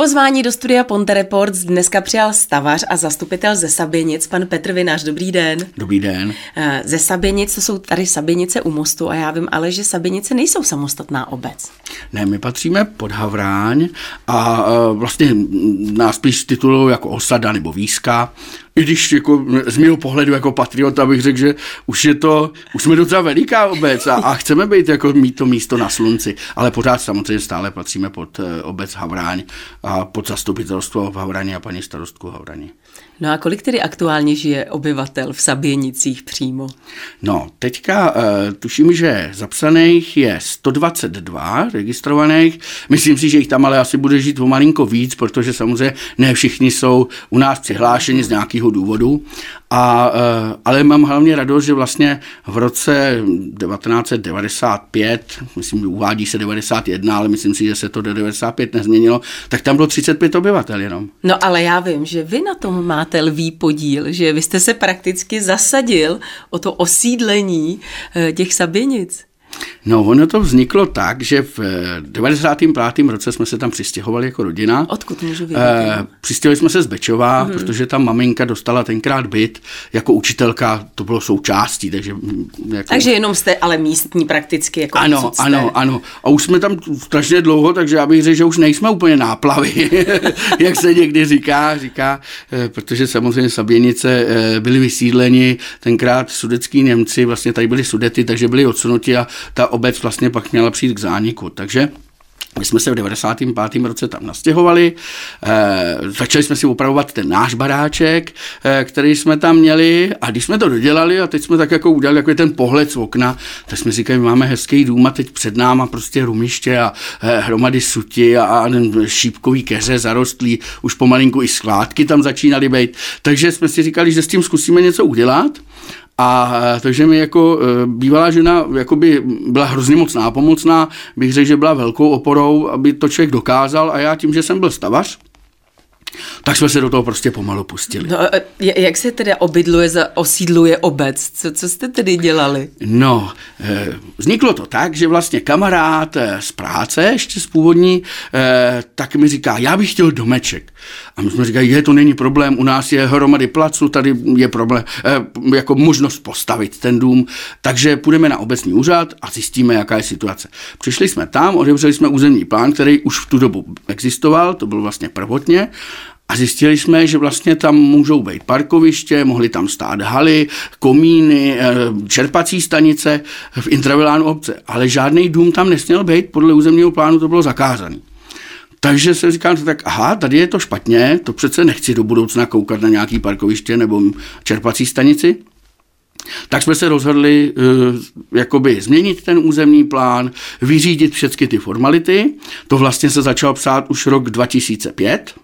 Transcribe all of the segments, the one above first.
Pozvání do studia Ponte Reports dneska přijal stavař a zastupitel ze Saběnic, pan Petr Vinář. Dobrý den. Dobrý den. Eh, ze Saběnic, to jsou tady Saběnice u mostu a já vím ale, že Saběnice nejsou samostatná obec. Ne, my patříme pod Havráň a eh, vlastně nás spíš titulují jako osada nebo výska i když jako z mého pohledu jako patriota bych řekl, že už je to, už jsme docela veliká obec a, a chceme být jako mít to místo na slunci, ale pořád samozřejmě stále patříme pod eh, obec Havráň a pod zastupitelstvo v Havráni a paní starostku Havráni. No a kolik tedy aktuálně žije obyvatel v Saběnicích přímo? No, teďka uh, tuším, že zapsaných je 122 registrovaných. Myslím si, že jich tam ale asi bude žít o malinko víc, protože samozřejmě ne všichni jsou u nás přihlášeni z nějakého důvodu. A, uh, ale mám hlavně radost, že vlastně v roce 1995, myslím, uvádí se 91, ale myslím si, že se to do 95 nezměnilo, tak tam bylo 35 obyvatel jenom. No ale já vím, že vy na tom máte lvý podíl, že vy jste se prakticky zasadil o to osídlení eh, těch Sabinic. No, ono to vzniklo tak, že v 95. Eh, roce jsme se tam přistěhovali jako rodina. Odkud můžu vědět? E, přistěhovali jsme se z Bečova, mm. protože tam maminka dostala tenkrát byt jako učitelka, to bylo součástí, takže... Mm, jako... Takže jenom jste ale místní prakticky jako Ano, jste. ano, ano. A už jsme tam strašně dlouho, takže já bych řekl, že už nejsme úplně náplavy, jak se někdy říká, říká, eh, protože samozřejmě Saběnice byly vysídleni, tenkrát sudecký Němci, vlastně tady byli sudety, takže byli odsunuti a ta obec vlastně pak měla přijít k zániku. Takže my jsme se v 95. roce tam nastěhovali, e, začali jsme si upravovat ten náš baráček, e, který jsme tam měli a když jsme to dodělali a teď jsme tak jako udělali jako ten pohled z okna, tak jsme říkali, my máme hezký dům a teď před náma prostě rumiště a e, hromady suti a, a šípkový keře zarostlý, už pomalinku i skládky tam začínaly být, takže jsme si říkali, že s tím zkusíme něco udělat a takže mi jako e, bývalá žena jakoby byla hrozně moc nápomocná, bych řekl, že byla velkou oporou, aby to člověk dokázal. A já tím, že jsem byl stavař, tak jsme se do toho prostě pomalu pustili. No, jak se teda obydluje, za, osídluje obec? Co, co jste tedy dělali? No, eh, vzniklo to tak, že vlastně kamarád eh, z práce, ještě z původní, eh, tak mi říká, já bych chtěl domeček. A my jsme říkali, je, to není problém, u nás je hromady placu, tady je problém, jako možnost postavit ten dům, takže půjdeme na obecní úřad a zjistíme, jaká je situace. Přišli jsme tam, otevřeli jsme územní plán, který už v tu dobu existoval, to byl vlastně prvotně, a zjistili jsme, že vlastně tam můžou být parkoviště, mohly tam stát haly, komíny, eh, čerpací stanice v intravilánu obce, ale žádný dům tam nesměl být, podle územního plánu to bylo zakázané. Takže se říkám, tak aha, tady je to špatně, to přece nechci do budoucna koukat na nějaký parkoviště nebo čerpací stanici. Tak jsme se rozhodli uh, jakoby změnit ten územní plán, vyřídit všechny ty formality. To vlastně se začalo psát už rok 2005.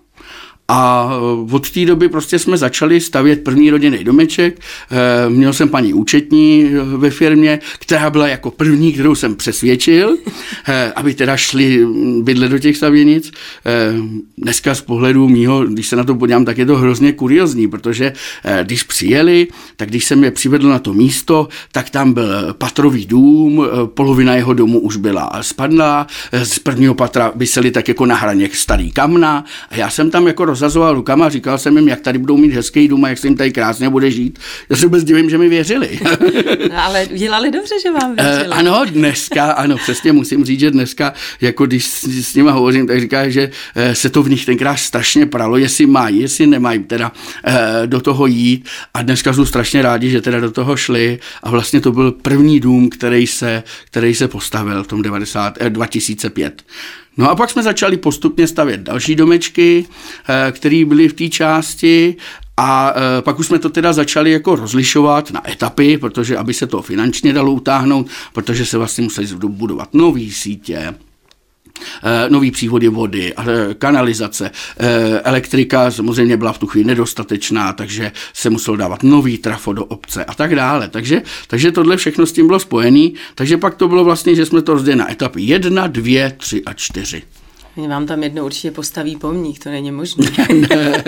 A eh, od té doby prostě jsme začali stavět první rodinný domeček. Eh, měl jsem paní účetní eh, ve firmě, která byla jako první, kterou jsem přesvědčil, aby teda šli bydlet do těch stavěnic. Dneska z pohledu mýho, když se na to podívám, tak je to hrozně kuriozní, protože když přijeli, tak když jsem je přivedl na to místo, tak tam byl patrový dům, polovina jeho domu už byla spadlá, z prvního patra vysely tak jako na hraně starý kamna a já jsem tam jako rozhazoval rukama, říkal jsem jim, jak tady budou mít hezký dům a jak se jim tady krásně bude žít. Já se vůbec divím, že mi věřili. no, ale udělali dobře, že vám eh, věřili. Uh, ano, dneska, ano, přesně musím říct, že dneska, jako když s, s nima hovořím, tak říká, že uh, se to v nich tenkrát strašně pralo, jestli mají, jestli nemají teda uh, do toho jít. A dneska jsou strašně rádi, že teda do toho šli a vlastně to byl první dům, který se, který se postavil v tom 90, eh, 2005. No a pak jsme začali postupně stavět další domečky, eh, které byly v té části. A eh, pak už jsme to teda začali jako rozlišovat na etapy, protože aby se to finančně dalo utáhnout, protože se vlastně museli budovat nové sítě, nový přívody vody, eh, kanalizace, eh, elektrika samozřejmě byla v tu chvíli nedostatečná, takže se musel dávat nový trafo do obce a tak dále. Takže, takže tohle všechno s tím bylo spojené, takže pak to bylo vlastně, že jsme to rozdělili na etapy 1, 2, 3 a 4. Oni vám tam jednou určitě postaví pomník, to není možné. ne,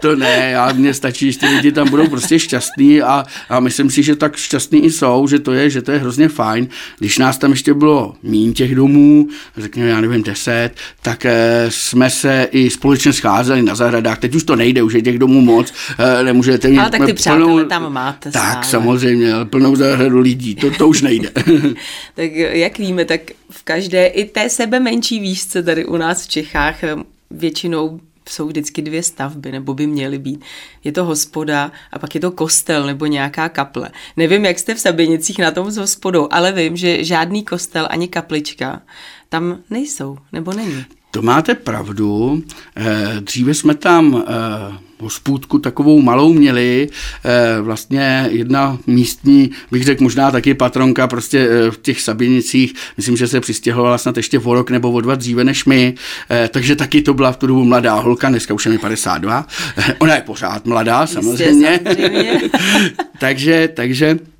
to ne, a mně stačí, že ty lidi tam budou prostě šťastní a, a myslím si, že tak šťastní i jsou, že to je, že to je hrozně fajn. Když nás tam ještě bylo mín těch domů, řekněme, já nevím, deset, tak e, jsme se i společně scházeli na zahradách. Teď už to nejde, už je těch domů moc, e, nemůžete mít Ale tak ty plnou, tam máte Tak stále. samozřejmě, plnou zahradu lidí, to, to už nejde. tak jak víme, tak v každé i té sebe menší výšce tady u nás v Čechách eh, většinou jsou vždycky dvě stavby, nebo by měly být. Je to hospoda a pak je to kostel nebo nějaká kaple. Nevím, jak jste v Sabinicích na tom s hospodou, ale vím, že žádný kostel ani kaplička tam nejsou, nebo není. To máte pravdu. Eh, dříve jsme tam eh, hospůdku takovou malou měli, eh, vlastně jedna místní, bych řekl možná taky patronka prostě v těch Sabinicích, myslím, že se přistěhovala snad ještě o rok nebo o dva dříve než my, takže taky to byla v tu dobu mladá holka, dneska už je mi 52, ona je pořád mladá samozřejmě, Jistě, samozřejmě. takže, takže Eh,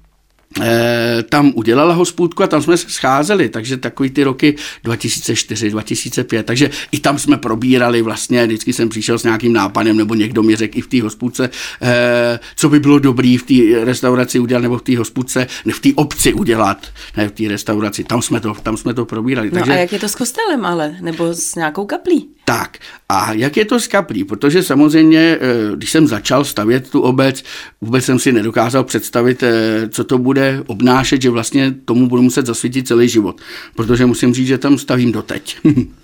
tam udělala hospůdku a tam jsme se scházeli, takže takový ty roky 2004, 2005, takže i tam jsme probírali vlastně, vždycky jsem přišel s nějakým nápadem, nebo někdo mi řekl i v té hospůdce, eh, co by bylo dobrý v té restauraci udělat, nebo v té hospůdce, ne v té obci udělat, ne v té restauraci, tam jsme to, tam jsme to probírali. No takže... a jak je to s kostelem ale, nebo s nějakou kaplí? Tak, a jak je to s kaplí? Protože samozřejmě, eh, když jsem začal stavět tu obec, vůbec jsem si nedokázal představit, eh, co to bude obnášet, že vlastně tomu budu muset zasvítit celý život. Protože musím říct, že tam stavím doteď.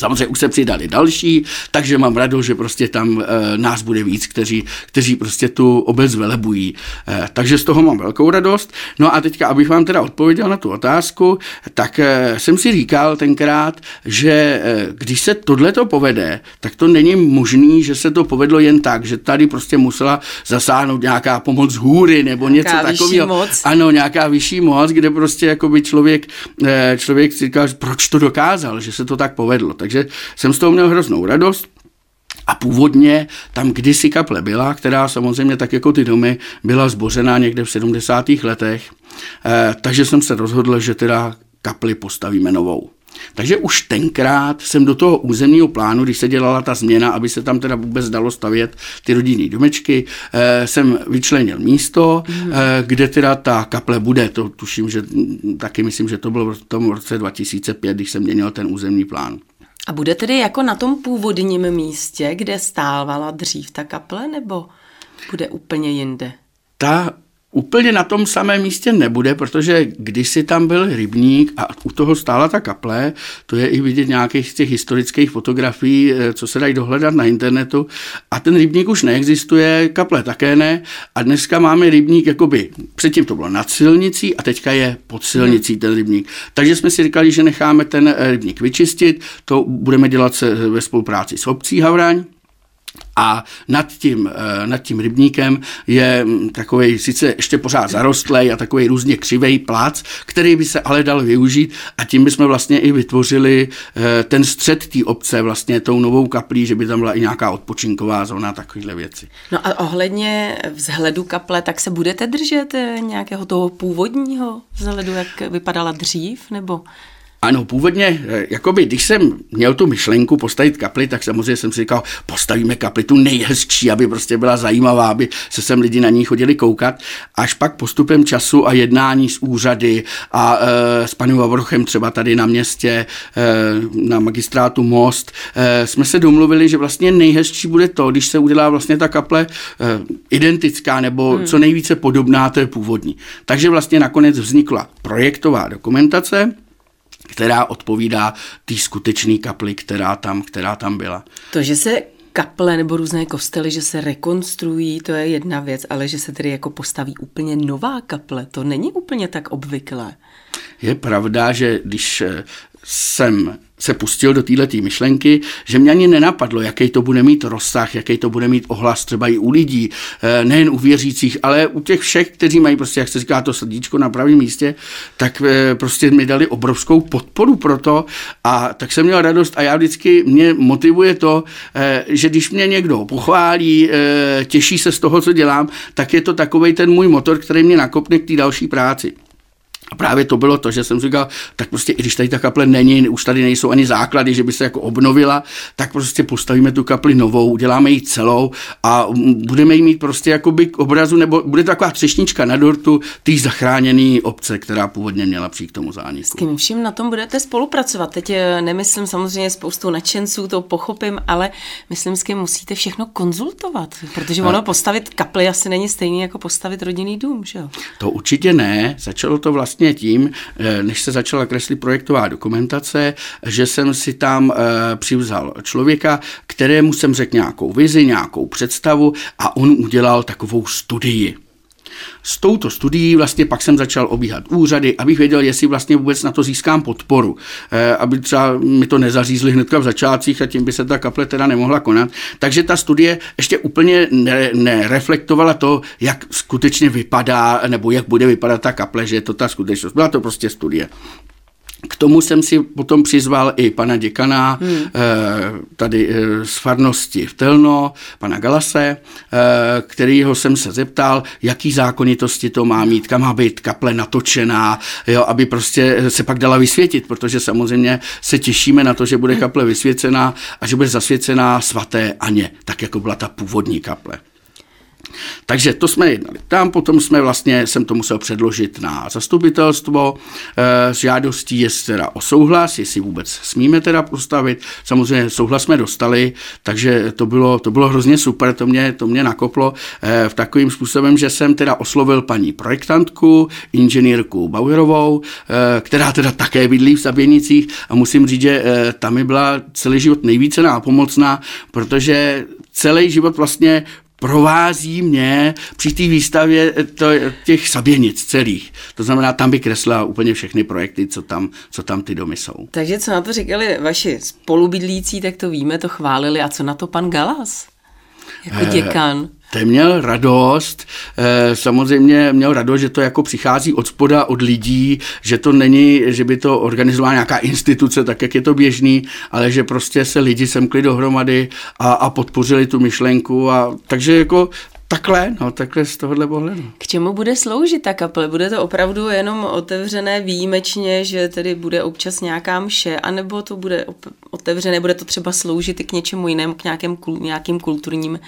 Samozřejmě už se přidali další, takže mám radost, že prostě tam e, nás bude víc, kteří, kteří prostě tu obec velebují. E, takže z toho mám velkou radost. No a teďka, abych vám teda odpověděl na tu otázku, tak e, jsem si říkal tenkrát, že e, když se tohle to povede, tak to není možný, že se to povedlo jen tak, že tady prostě musela zasáhnout nějaká pomoc z hůry nebo něco takového. Ano, nějaká vyšší moc, kde prostě jakoby člověk, e, člověk si říkal, proč to dokázal, že se to tak povedlo. Takže jsem z toho měl hroznou radost. A původně tam kdysi kaple byla, která samozřejmě tak jako ty domy byla zbořená někde v 70. letech, eh, takže jsem se rozhodl, že teda kapli postavíme novou. Takže už tenkrát jsem do toho územního plánu, když se dělala ta změna, aby se tam teda vůbec dalo stavět ty rodinné domečky, eh, jsem vyčlenil místo, mm. eh, kde teda ta kaple bude. To tuším, že taky myslím, že to bylo v tom roce 2005, když jsem měnil ten územní plán. A bude tedy jako na tom původním místě, kde stávala dřív ta kaple, nebo bude úplně jinde? Ta Úplně na tom samém místě nebude, protože když si tam byl rybník a u toho stála ta kaple, to je i vidět nějakých z těch historických fotografií, eh, co se dají dohledat na internetu, a ten rybník už neexistuje, kaple také ne, a dneska máme rybník jakoby, předtím to bylo nad silnicí a teďka je pod silnicí ten rybník. Takže jsme si říkali, že necháme ten eh, rybník vyčistit, to budeme dělat ve spolupráci s obcí Havraň, a nad tím, eh, nad tím rybníkem je mm, takový sice ještě pořád zarostlý a takový různě křivý plác, který by se ale dal využít a tím bychom vlastně i vytvořili eh, ten střed té obce vlastně tou novou kaplí, že by tam byla i nějaká odpočinková zóna, takovéhle věci. No a ohledně vzhledu kaple, tak se budete držet eh, nějakého toho původního vzhledu, jak vypadala dřív, nebo... Ano, původně, eh, jakoby, když jsem měl tu myšlenku postavit kapli, tak samozřejmě jsem si říkal, postavíme kapli tu nejhezčí, aby prostě byla zajímavá, aby se sem lidi na ní chodili koukat. Až pak postupem času a jednání s úřady a e, s panem Vavrochem třeba tady na městě, e, na magistrátu Most, e, jsme se domluvili, že vlastně nejhezčí bude to, když se udělá vlastně ta kaple e, identická nebo hmm. co nejvíce podobná té původní. Takže vlastně nakonec vznikla projektová dokumentace, která odpovídá té skutečné kapli, která tam, která tam byla. To, že se kaple nebo různé kostely, že se rekonstruují, to je jedna věc, ale že se tedy jako postaví úplně nová kaple, to není úplně tak obvyklé. Je pravda, že když jsem se pustil do této myšlenky, že mě ani nenapadlo, jaký to bude mít rozsah, jaký to bude mít ohlas třeba i u lidí, eh, nejen u věřících, ale u těch všech, kteří mají prostě, jak se říká, to srdíčko na pravém místě, tak eh, prostě mi dali obrovskou podporu pro to a tak jsem měl radost a já vždycky mě motivuje to, eh, že když mě někdo pochválí, těší se z toho, co dělám, tak je to takový ten můj motor, který mě nakopne k té další práci. A právě to bylo to, že jsem říkal, tak prostě i když tady ta kaple není, už tady nejsou ani základy, že by se jako obnovila, tak prostě postavíme tu kapli novou, uděláme ji celou a budeme ji mít prostě jakoby k obrazu, nebo bude to taková třešnička na dortu té zachráněné obce, která původně měla přijít k tomu zániku. S kým vším na tom budete spolupracovat? Teď eh, nemyslím samozřejmě spoustu nadšenců, to pochopím, ale myslím, s kým musíte všechno konzultovat, protože ono postavit kapli asi není stejný jako postavit rodinný dům, že jo? To určitě ne. Začalo to vlastně vlastně tím, eh, než se začala kreslit projektová dokumentace, že jsem si tam eh, přivzal člověka, kterému jsem řekl nějakou vizi, nějakou představu a on udělal takovou studii. S touto studií vlastně pak jsem začal obíhat úřady, abych věděl, jestli vlastně vůbec na to získám podporu. Eh, aby třeba mi to nezařízli hnedka v začátcích a tím by se ta kaple teda nemohla konat. Takže ta studie ještě úplně nereflektovala to, jak skutečně vypadá, nebo jak bude vypadat ta kaple, že je to ta skutečnost. Byla to prostě studie. K tomu jsem si potom přizval i pana děkana hmm. Eh, tady eh, z farnosti v Telno, pana Galase, eh, kterýho jsem se zeptal, jaký zákonitosti to má mít, kam má být kaple natočená, jo, aby prostě se pak dala vysvětit, protože samozřejmě se těšíme na to, že bude kaple vysvěcená a že bude zasvěcená svaté Aně, tak jako byla ta původní kaple. Takže to jsme jednali tam, potom jsme vlastně, jsem to musel předložit na zastupitelstvo e, s žádostí, jestli teda o souhlas, jestli vůbec smíme teda postavit. Samozřejmě souhlas jsme dostali, takže to bylo, to bylo hrozně super, to mě, to mě nakoplo e, v takovým způsobem, že jsem teda oslovil paní projektantku, inženýrku Bauerovou, e, která teda také bydlí v Saběnicích a musím říct, že e, tam mi byla celý život nejvíce nápomocná, protože celý život vlastně provází mě při té výstavě to, těch saběnic celých. To znamená, tam by kresla úplně všechny projekty, co tam, co tam ty domy jsou. Takže co na to říkali vaši spolubydlící, tak to víme, to chválili. A co na to pan Galas? Jako eh, děkan. Ten měl radost, eh, samozřejmě měl radost, že to jako přichází od spoda, od lidí, že to není, že by to organizovala nějaká instituce, tak jak je to běžný, ale že prostě se lidi semkli dohromady a, a podpořili tu myšlenku a takže jako Takhle, no takhle z tohohle pohledu. K čemu bude sloužit ta kaple? Bude to opravdu jenom otevřené výjimečně, že tedy bude občas nějaká mše, anebo to bude otevřené, bude to třeba sloužit i k něčemu jinému, k nějakým, nějakým kulturním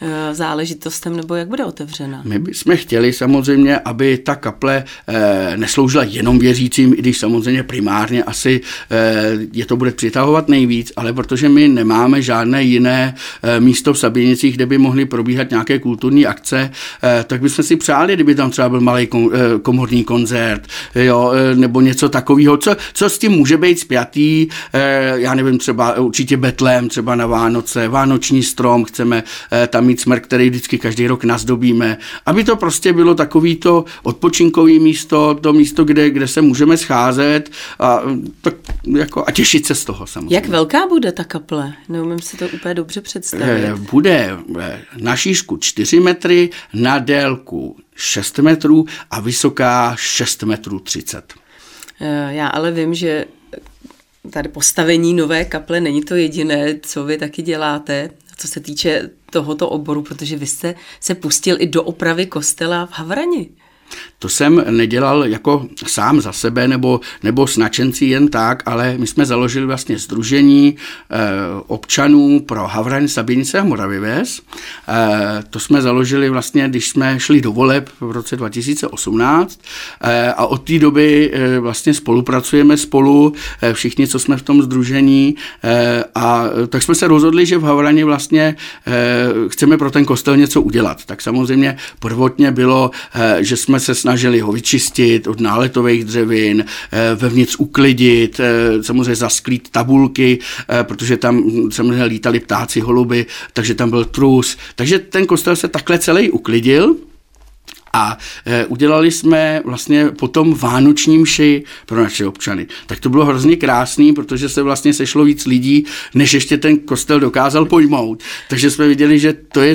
Eh, záležitostem, nebo jak bude otevřena? My bychom chtěli samozřejmě, aby ta kaple eh, nesloužila jenom věřícím, i když samozřejmě primárně asi eh, je to bude přitahovat nejvíc, ale protože my nemáme žádné jiné místo v Saběnicích, kde by mohly probíhat nějaké kulturní akce, tak bychom si přáli, kdyby tam třeba byl malý komorní koncert, jo, nebo něco takového, co, co s tím může být spjatý, já nevím, třeba určitě Betlem, třeba na Vánoce, Vánoční strom, chceme tam mít smrt, který vždycky každý rok nazdobíme, aby to prostě bylo takový to odpočinkový místo, to místo, kde, kde se můžeme scházet a, tak jako, a těšit se z toho samozřejmě. Jak velká bude ta kaple? Neumím si to úplně dobře představit. Eh, bude eh, na šířku 4 metry, na délku 6 metrů a vysoká 6 metrů 30. Eh, já ale vím, že tady postavení nové kaple není to jediné, co vy taky děláte co se týče tohoto oboru, protože vy jste se pustil i do opravy kostela v Havrani. To jsem nedělal jako sám za sebe nebo, nebo s nadšenci jen tak, ale my jsme založili vlastně združení e, občanů pro Havraň, Sabinice a Moravives. E, to jsme založili vlastně, když jsme šli do voleb v roce 2018 e, a od té doby e, vlastně spolupracujeme spolu e, všichni, co jsme v tom združení e, a tak jsme se rozhodli, že v Havrani vlastně e, chceme pro ten kostel něco udělat. Tak samozřejmě prvotně bylo, e, že jsme se snažili ho vyčistit od náletových dřevin, eh, vevnitř uklidit, eh, samozřejmě zasklít tabulky, eh, protože tam samozřejmě lítali ptáci, holuby, takže tam byl trus. Takže ten kostel se takhle celý uklidil, a udělali jsme vlastně potom vánoční mši pro naše občany. Tak to bylo hrozně krásný, protože se vlastně sešlo víc lidí, než ještě ten kostel dokázal pojmout. Takže jsme viděli, že to je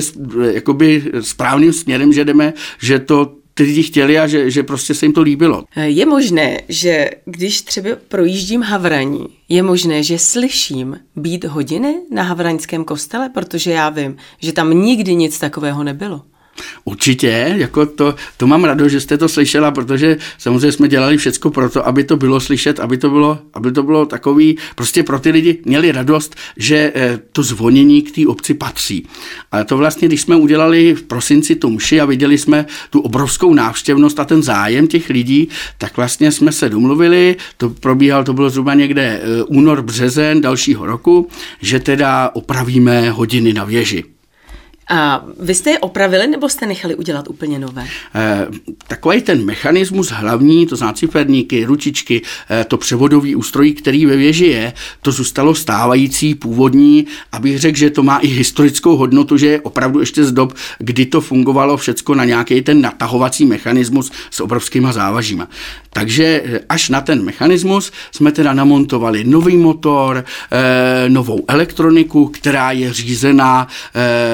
jakoby správným směrem, že jdeme, že to ty lidi chtěli a že, že prostě se jim to líbilo. Je možné, že když třeba projíždím Havraní, je možné, že slyším být hodiny na Havraňském kostele, protože já vím, že tam nikdy nic takového nebylo. Určitě, jako to, to mám rado, že jste to slyšela, protože samozřejmě jsme dělali všecko pro to, aby to bylo slyšet, aby to bylo, aby to bylo takový, prostě pro ty lidi měli radost, že eh, to zvonění k té obci patří. A to vlastně, když jsme udělali v prosinci tu mši a viděli jsme tu obrovskou návštěvnost a ten zájem těch lidí, tak vlastně jsme se domluvili, to probíhal, to bylo zhruba někde eh, únor, březen dalšího roku, že teda opravíme hodiny na věži. A vy jste je opravili nebo jste nechali udělat úplně nové? E, takový ten mechanismus hlavní, to znamená ciferníky, ručičky, e, to převodový ústrojí, který ve věži je, to zůstalo stávající, původní, abych řekl, že to má i historickou hodnotu, že je opravdu ještě z dob, kdy to fungovalo všecko na nějaký ten natahovací mechanismus s obrovskýma závažíma. Takže eh, až na ten mechanismus jsme teda namontovali nový motor, e, novou elektroniku, která je řízená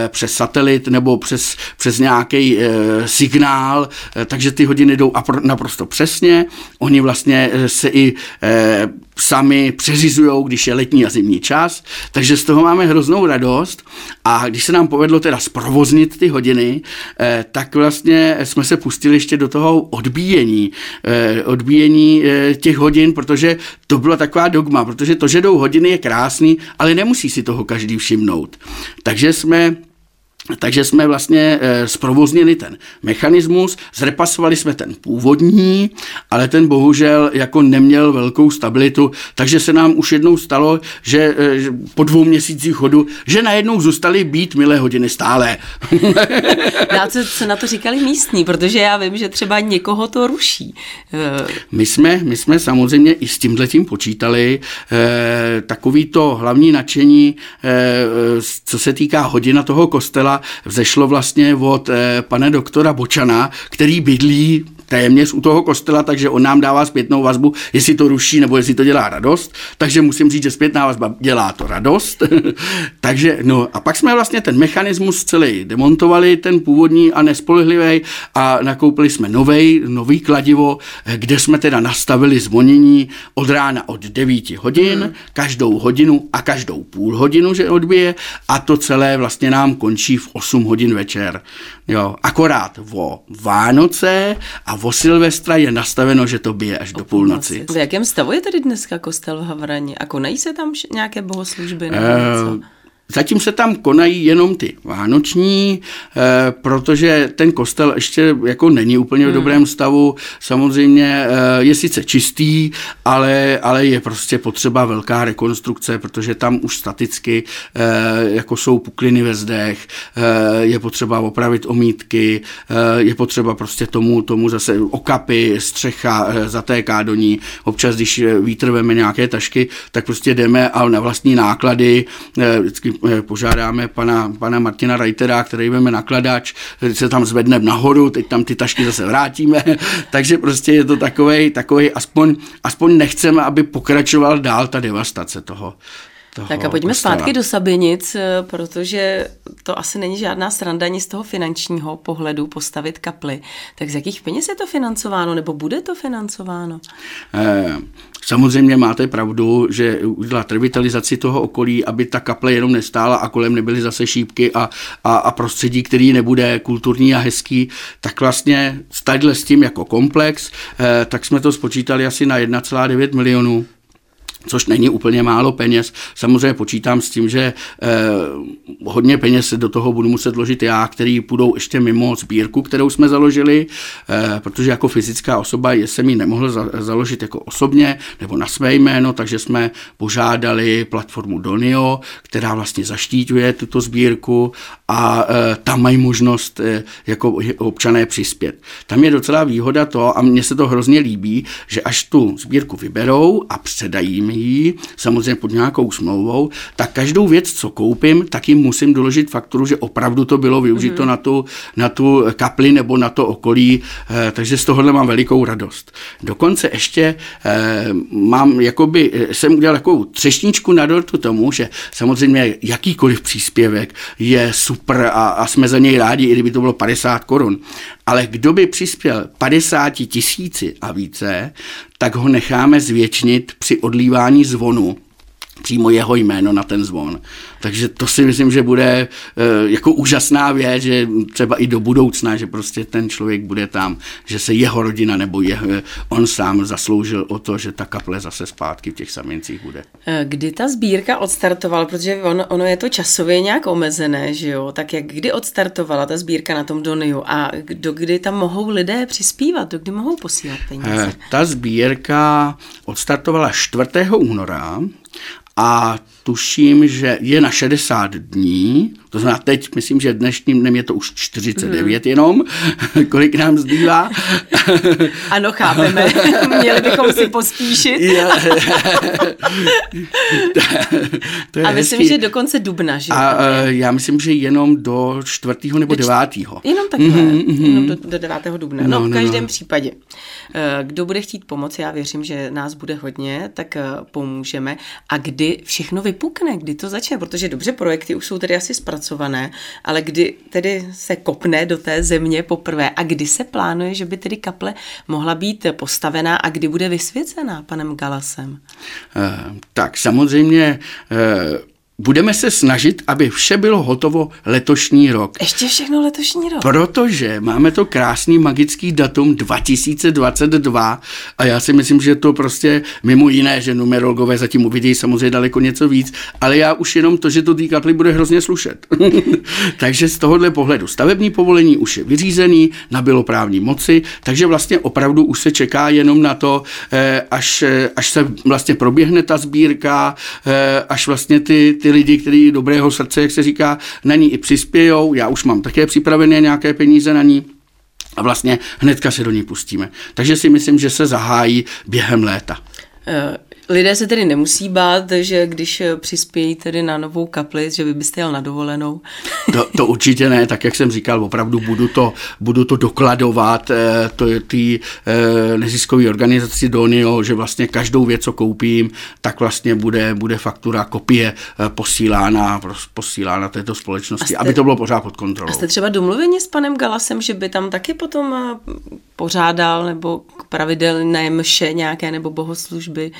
přes satelit nebo přes, přes nějaký e, signál, e, takže ty hodiny jdou naprosto přesně. Oni vlastně se i e, sami přeřizují, když je letní a zimní čas, takže z toho máme hroznou radost a když se nám povedlo teda zprovoznit ty hodiny, eh, tak vlastně jsme se pustili ještě do toho odbíjení, eh, odbíjení eh, těch hodin, protože to byla taková dogma, protože to, že jdou hodiny je krásný, ale nemusí si toho každý všimnout. Takže jsme takže jsme vlastně e, zprovoznili ten mechanismus, zrepasovali jsme ten původní, ale ten bohužel jako neměl velkou stabilitu, takže se nám už jednou stalo, že e, po dvou měsících chodu, že najednou zůstaly být milé hodiny stále. Dá co, co na to říkali místní, protože já vím, že třeba někoho to ruší. E... My jsme, my jsme samozřejmě i s tímhletím počítali. Takový to hlavní nadšení, co se týká hodina toho kostela, vzešlo vlastně od eh, pana doktora Bočana, který bydlí téměř u toho kostela, takže on nám dává zpětnou vazbu, jestli to ruší nebo jestli to dělá radost. Takže musím říct, že zpětná vazba dělá to radost. takže no a pak jsme vlastně ten mechanismus celý demontovali, ten původní a nespolehlivý a nakoupili jsme novej, nový kladivo, kde jsme teda nastavili zvonění od rána od 9 hodin, hmm. každou hodinu a každou půl hodinu, že odbije a to celé vlastně nám končí v 8 hodin večer. Jo, akorát o Vánoce a o Silvestra je nastaveno, že to bije až o do půlnoci. V jakém stavu je tedy dneska kostel v Havraně? A konají se tam nějaké bohoslužby? Nebo uh, Zatím se tam konají jenom ty vánoční, eh, protože ten kostel ještě jako není úplně v hmm. dobrém stavu. Samozřejmě eh, je sice čistý, ale, ale je prostě potřeba velká rekonstrukce, protože tam už staticky eh, jako jsou pukliny ve zdech, je potřeba opravit omítky, je potřeba prostě tomu, tomu zase okapy, střecha zatéká do ní. Občas, když vítr veme nějaké tašky, tak prostě jdeme a na vlastní náklady vždycky požádáme pana, pana Martina Reitera, který veme nakladač, se tam zvedne nahoru, teď tam ty tašky zase vrátíme, takže prostě je to takový, takový aspoň, aspoň nechceme, aby pokračoval dál ta devastace toho, toho Tak a pojďme kostela. zpátky do Sabinic, eh, protože to asi není žádná sranda ani z toho finančního pohledu postavit kaply. Tak z jakých peněz je to financováno, nebo bude to financováno? Eh, samozřejmě máte pravdu, že udělat revitalizaci toho okolí, aby ta kaple jenom nestála a kolem nebyly zase šípky a, a, a prostředí, který nebude kulturní a hezký, tak vlastně stadle s tím jako komplex, eh, tak jsme to spočítali asi na 1,9 milionů což není úplně málo peněz. Samozřejmě počítám s tím, že eh, hodně peněz do toho budu muset ložit já, který půjdou ještě mimo sbírku, kterou jsme založili, eh, protože jako fyzická osoba jsem ji nemohl za, založit jako osobně nebo na své jméno, takže jsme požádali platformu Donio, která vlastně zaštítuje tuto sbírku a eh, tam mají možnost eh, jako občané přispět. Tam je docela výhoda to, a mně se to hrozně líbí, že až tu sbírku vyberou a předají ji, samozřejmě pod nějakou smlouvou, tak každou věc, co koupím, tak jim musím doložit fakturu, že opravdu to bylo využito mm-hmm. na, tu, na tu kapli nebo na to okolí, eh, takže z tohohle mám velikou radost. Dokonce ještě eh, mám, jakoby, eh, jsem udělal takovou třešničku na dortu tomu, že samozřejmě jakýkoliv příspěvek je super a, a jsme za něj rádi, i kdyby to bylo 50 korun. Ale kdo by přispěl 50 tisíci a více, tak ho necháme zvětšnit při odlívání zvonu přímo jeho jméno na ten zvon. Takže to si myslím, že bude e, jako úžasná věc, že třeba i do budoucna, že prostě ten člověk bude tam, že se jeho rodina nebo je, on sám zasloužil o to, že ta kaple zase zpátky v těch samiencích bude. Eh, kdy ta sbírka odstartovala, protože on, ono je to časově nějak omezené, že jo? Tak jak kdy odstartovala ta sbírka na tom Doniu a do kdy tam mohou lidé přispívat, do kdy mohou posílat peníze? Ta sbírka odstartovala 4. února a tuším, že je na 60 dní, to znamená teď, myslím, že dnešním dnem je to už 49 mm. jenom, kolik nám zbývá. Ano, chápeme, měli bychom si pospíšit. to je a myslím, hezký. že do konce dubna, že? A uh, já myslím, že jenom do 4. nebo 9. Jenom takhle, mm-hmm, jenom do, do 9. dubna. No, no v no, každém no. případě. Eh, kdo bude chtít pomoci, já věřím, že nás bude hodně, tak eh, pomůžeme. A kdy všechno vypukne, kdy to začne, protože dobře, projekty už jsou tedy asi zpracované, ale kdy tedy se kopne do té země poprvé a kdy se plánuje, že by tedy kaple mohla být postavená a kdy bude vysvěcená panem Galasem? Uh, tak samozřejmě uh, Budeme se snažit, aby vše bylo hotovo letošní rok. Ještě všechno letošní rok. Protože máme to krásný magický datum 2022 a já si myslím, že to prostě mimo jiné, že numerologové zatím uvidí samozřejmě daleko něco víc, ale já už jenom to, že to té kapli bude hrozně slušet. takže z tohohle pohledu stavební povolení už je vyřízený, nabilo právní moci, takže vlastně opravdu už se čeká jenom na to, eh, až, eh, až se vlastně proběhne ta sbírka, eh, až vlastně ty, ty ty lidi, kteří dobrého srdce, jak se říká, na ní i přispějou. Já už mám také připravené nějaké peníze na ní a vlastně hnedka se do ní pustíme. Takže si myslím, že se zahájí během léta. Lidé se tedy nemusí bát, že když přispějí tedy na novou kapli, že vy byste jel na dovolenou. To, to určitě ne, tak jak jsem říkal, opravdu budu to, budu to dokladovat eh, to je ty eh, neziskové organizaci Donio, že vlastně každou věc, co koupím, tak vlastně bude, bude faktura, kopie eh, posílána, posílána této společnosti, jste, aby to bylo pořád pod kontrolou. A jste třeba domluveni s panem Galasem, že by tam taky potom pořádal nebo pravidelné mše nějaké nebo bohoslužby?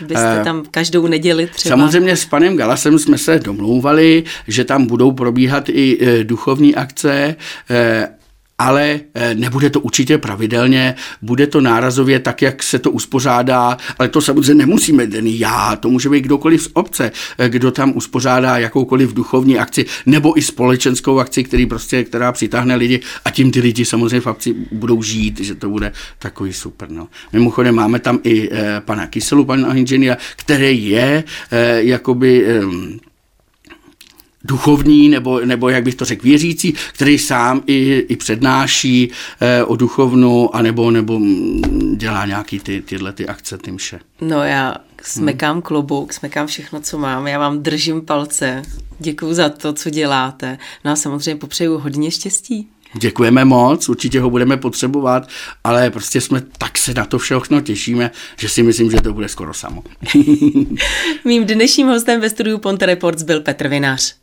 Byste eh, tam každou neděli třeba? Samozřejmě s panem Galasem jsme se domlouvali, že tam budou probíhat i eh, duchovní akce eh, ale eh, nebude to určitě pravidelně, bude to nárazově tak, jak se to uspořádá, ale to samozřejmě nemusíme den já, to může být kdokoliv z obce, eh, kdo tam uspořádá jakoukoliv duchovní akci nebo i společenskou akci, který prostě, která přitáhne lidi a tím ty lidi samozřejmě v akci budou žít, že to bude takový super. No. Mimochodem máme tam i eh, pana Kyselu, pana inženýra, který je jakoby duchovní, nebo, nebo jak bych to řekl, věřící, který sám i, i přednáší eh, o duchovnu, anebo, nebo mm, dělá nějaký ty, tyhle ty akce, ty mše. No já smekám hmm. klobouk, smekám všechno, co mám, já vám držím palce, děkuji za to, co děláte, no a samozřejmě popřeju hodně štěstí. Děkujeme moc, určitě ho budeme potřebovat, ale prostě jsme tak se na to všechno těšíme, že si myslím, že to bude skoro samo. Mým dnešním hostem ve studiu Ponte Reports byl Petr Vinář.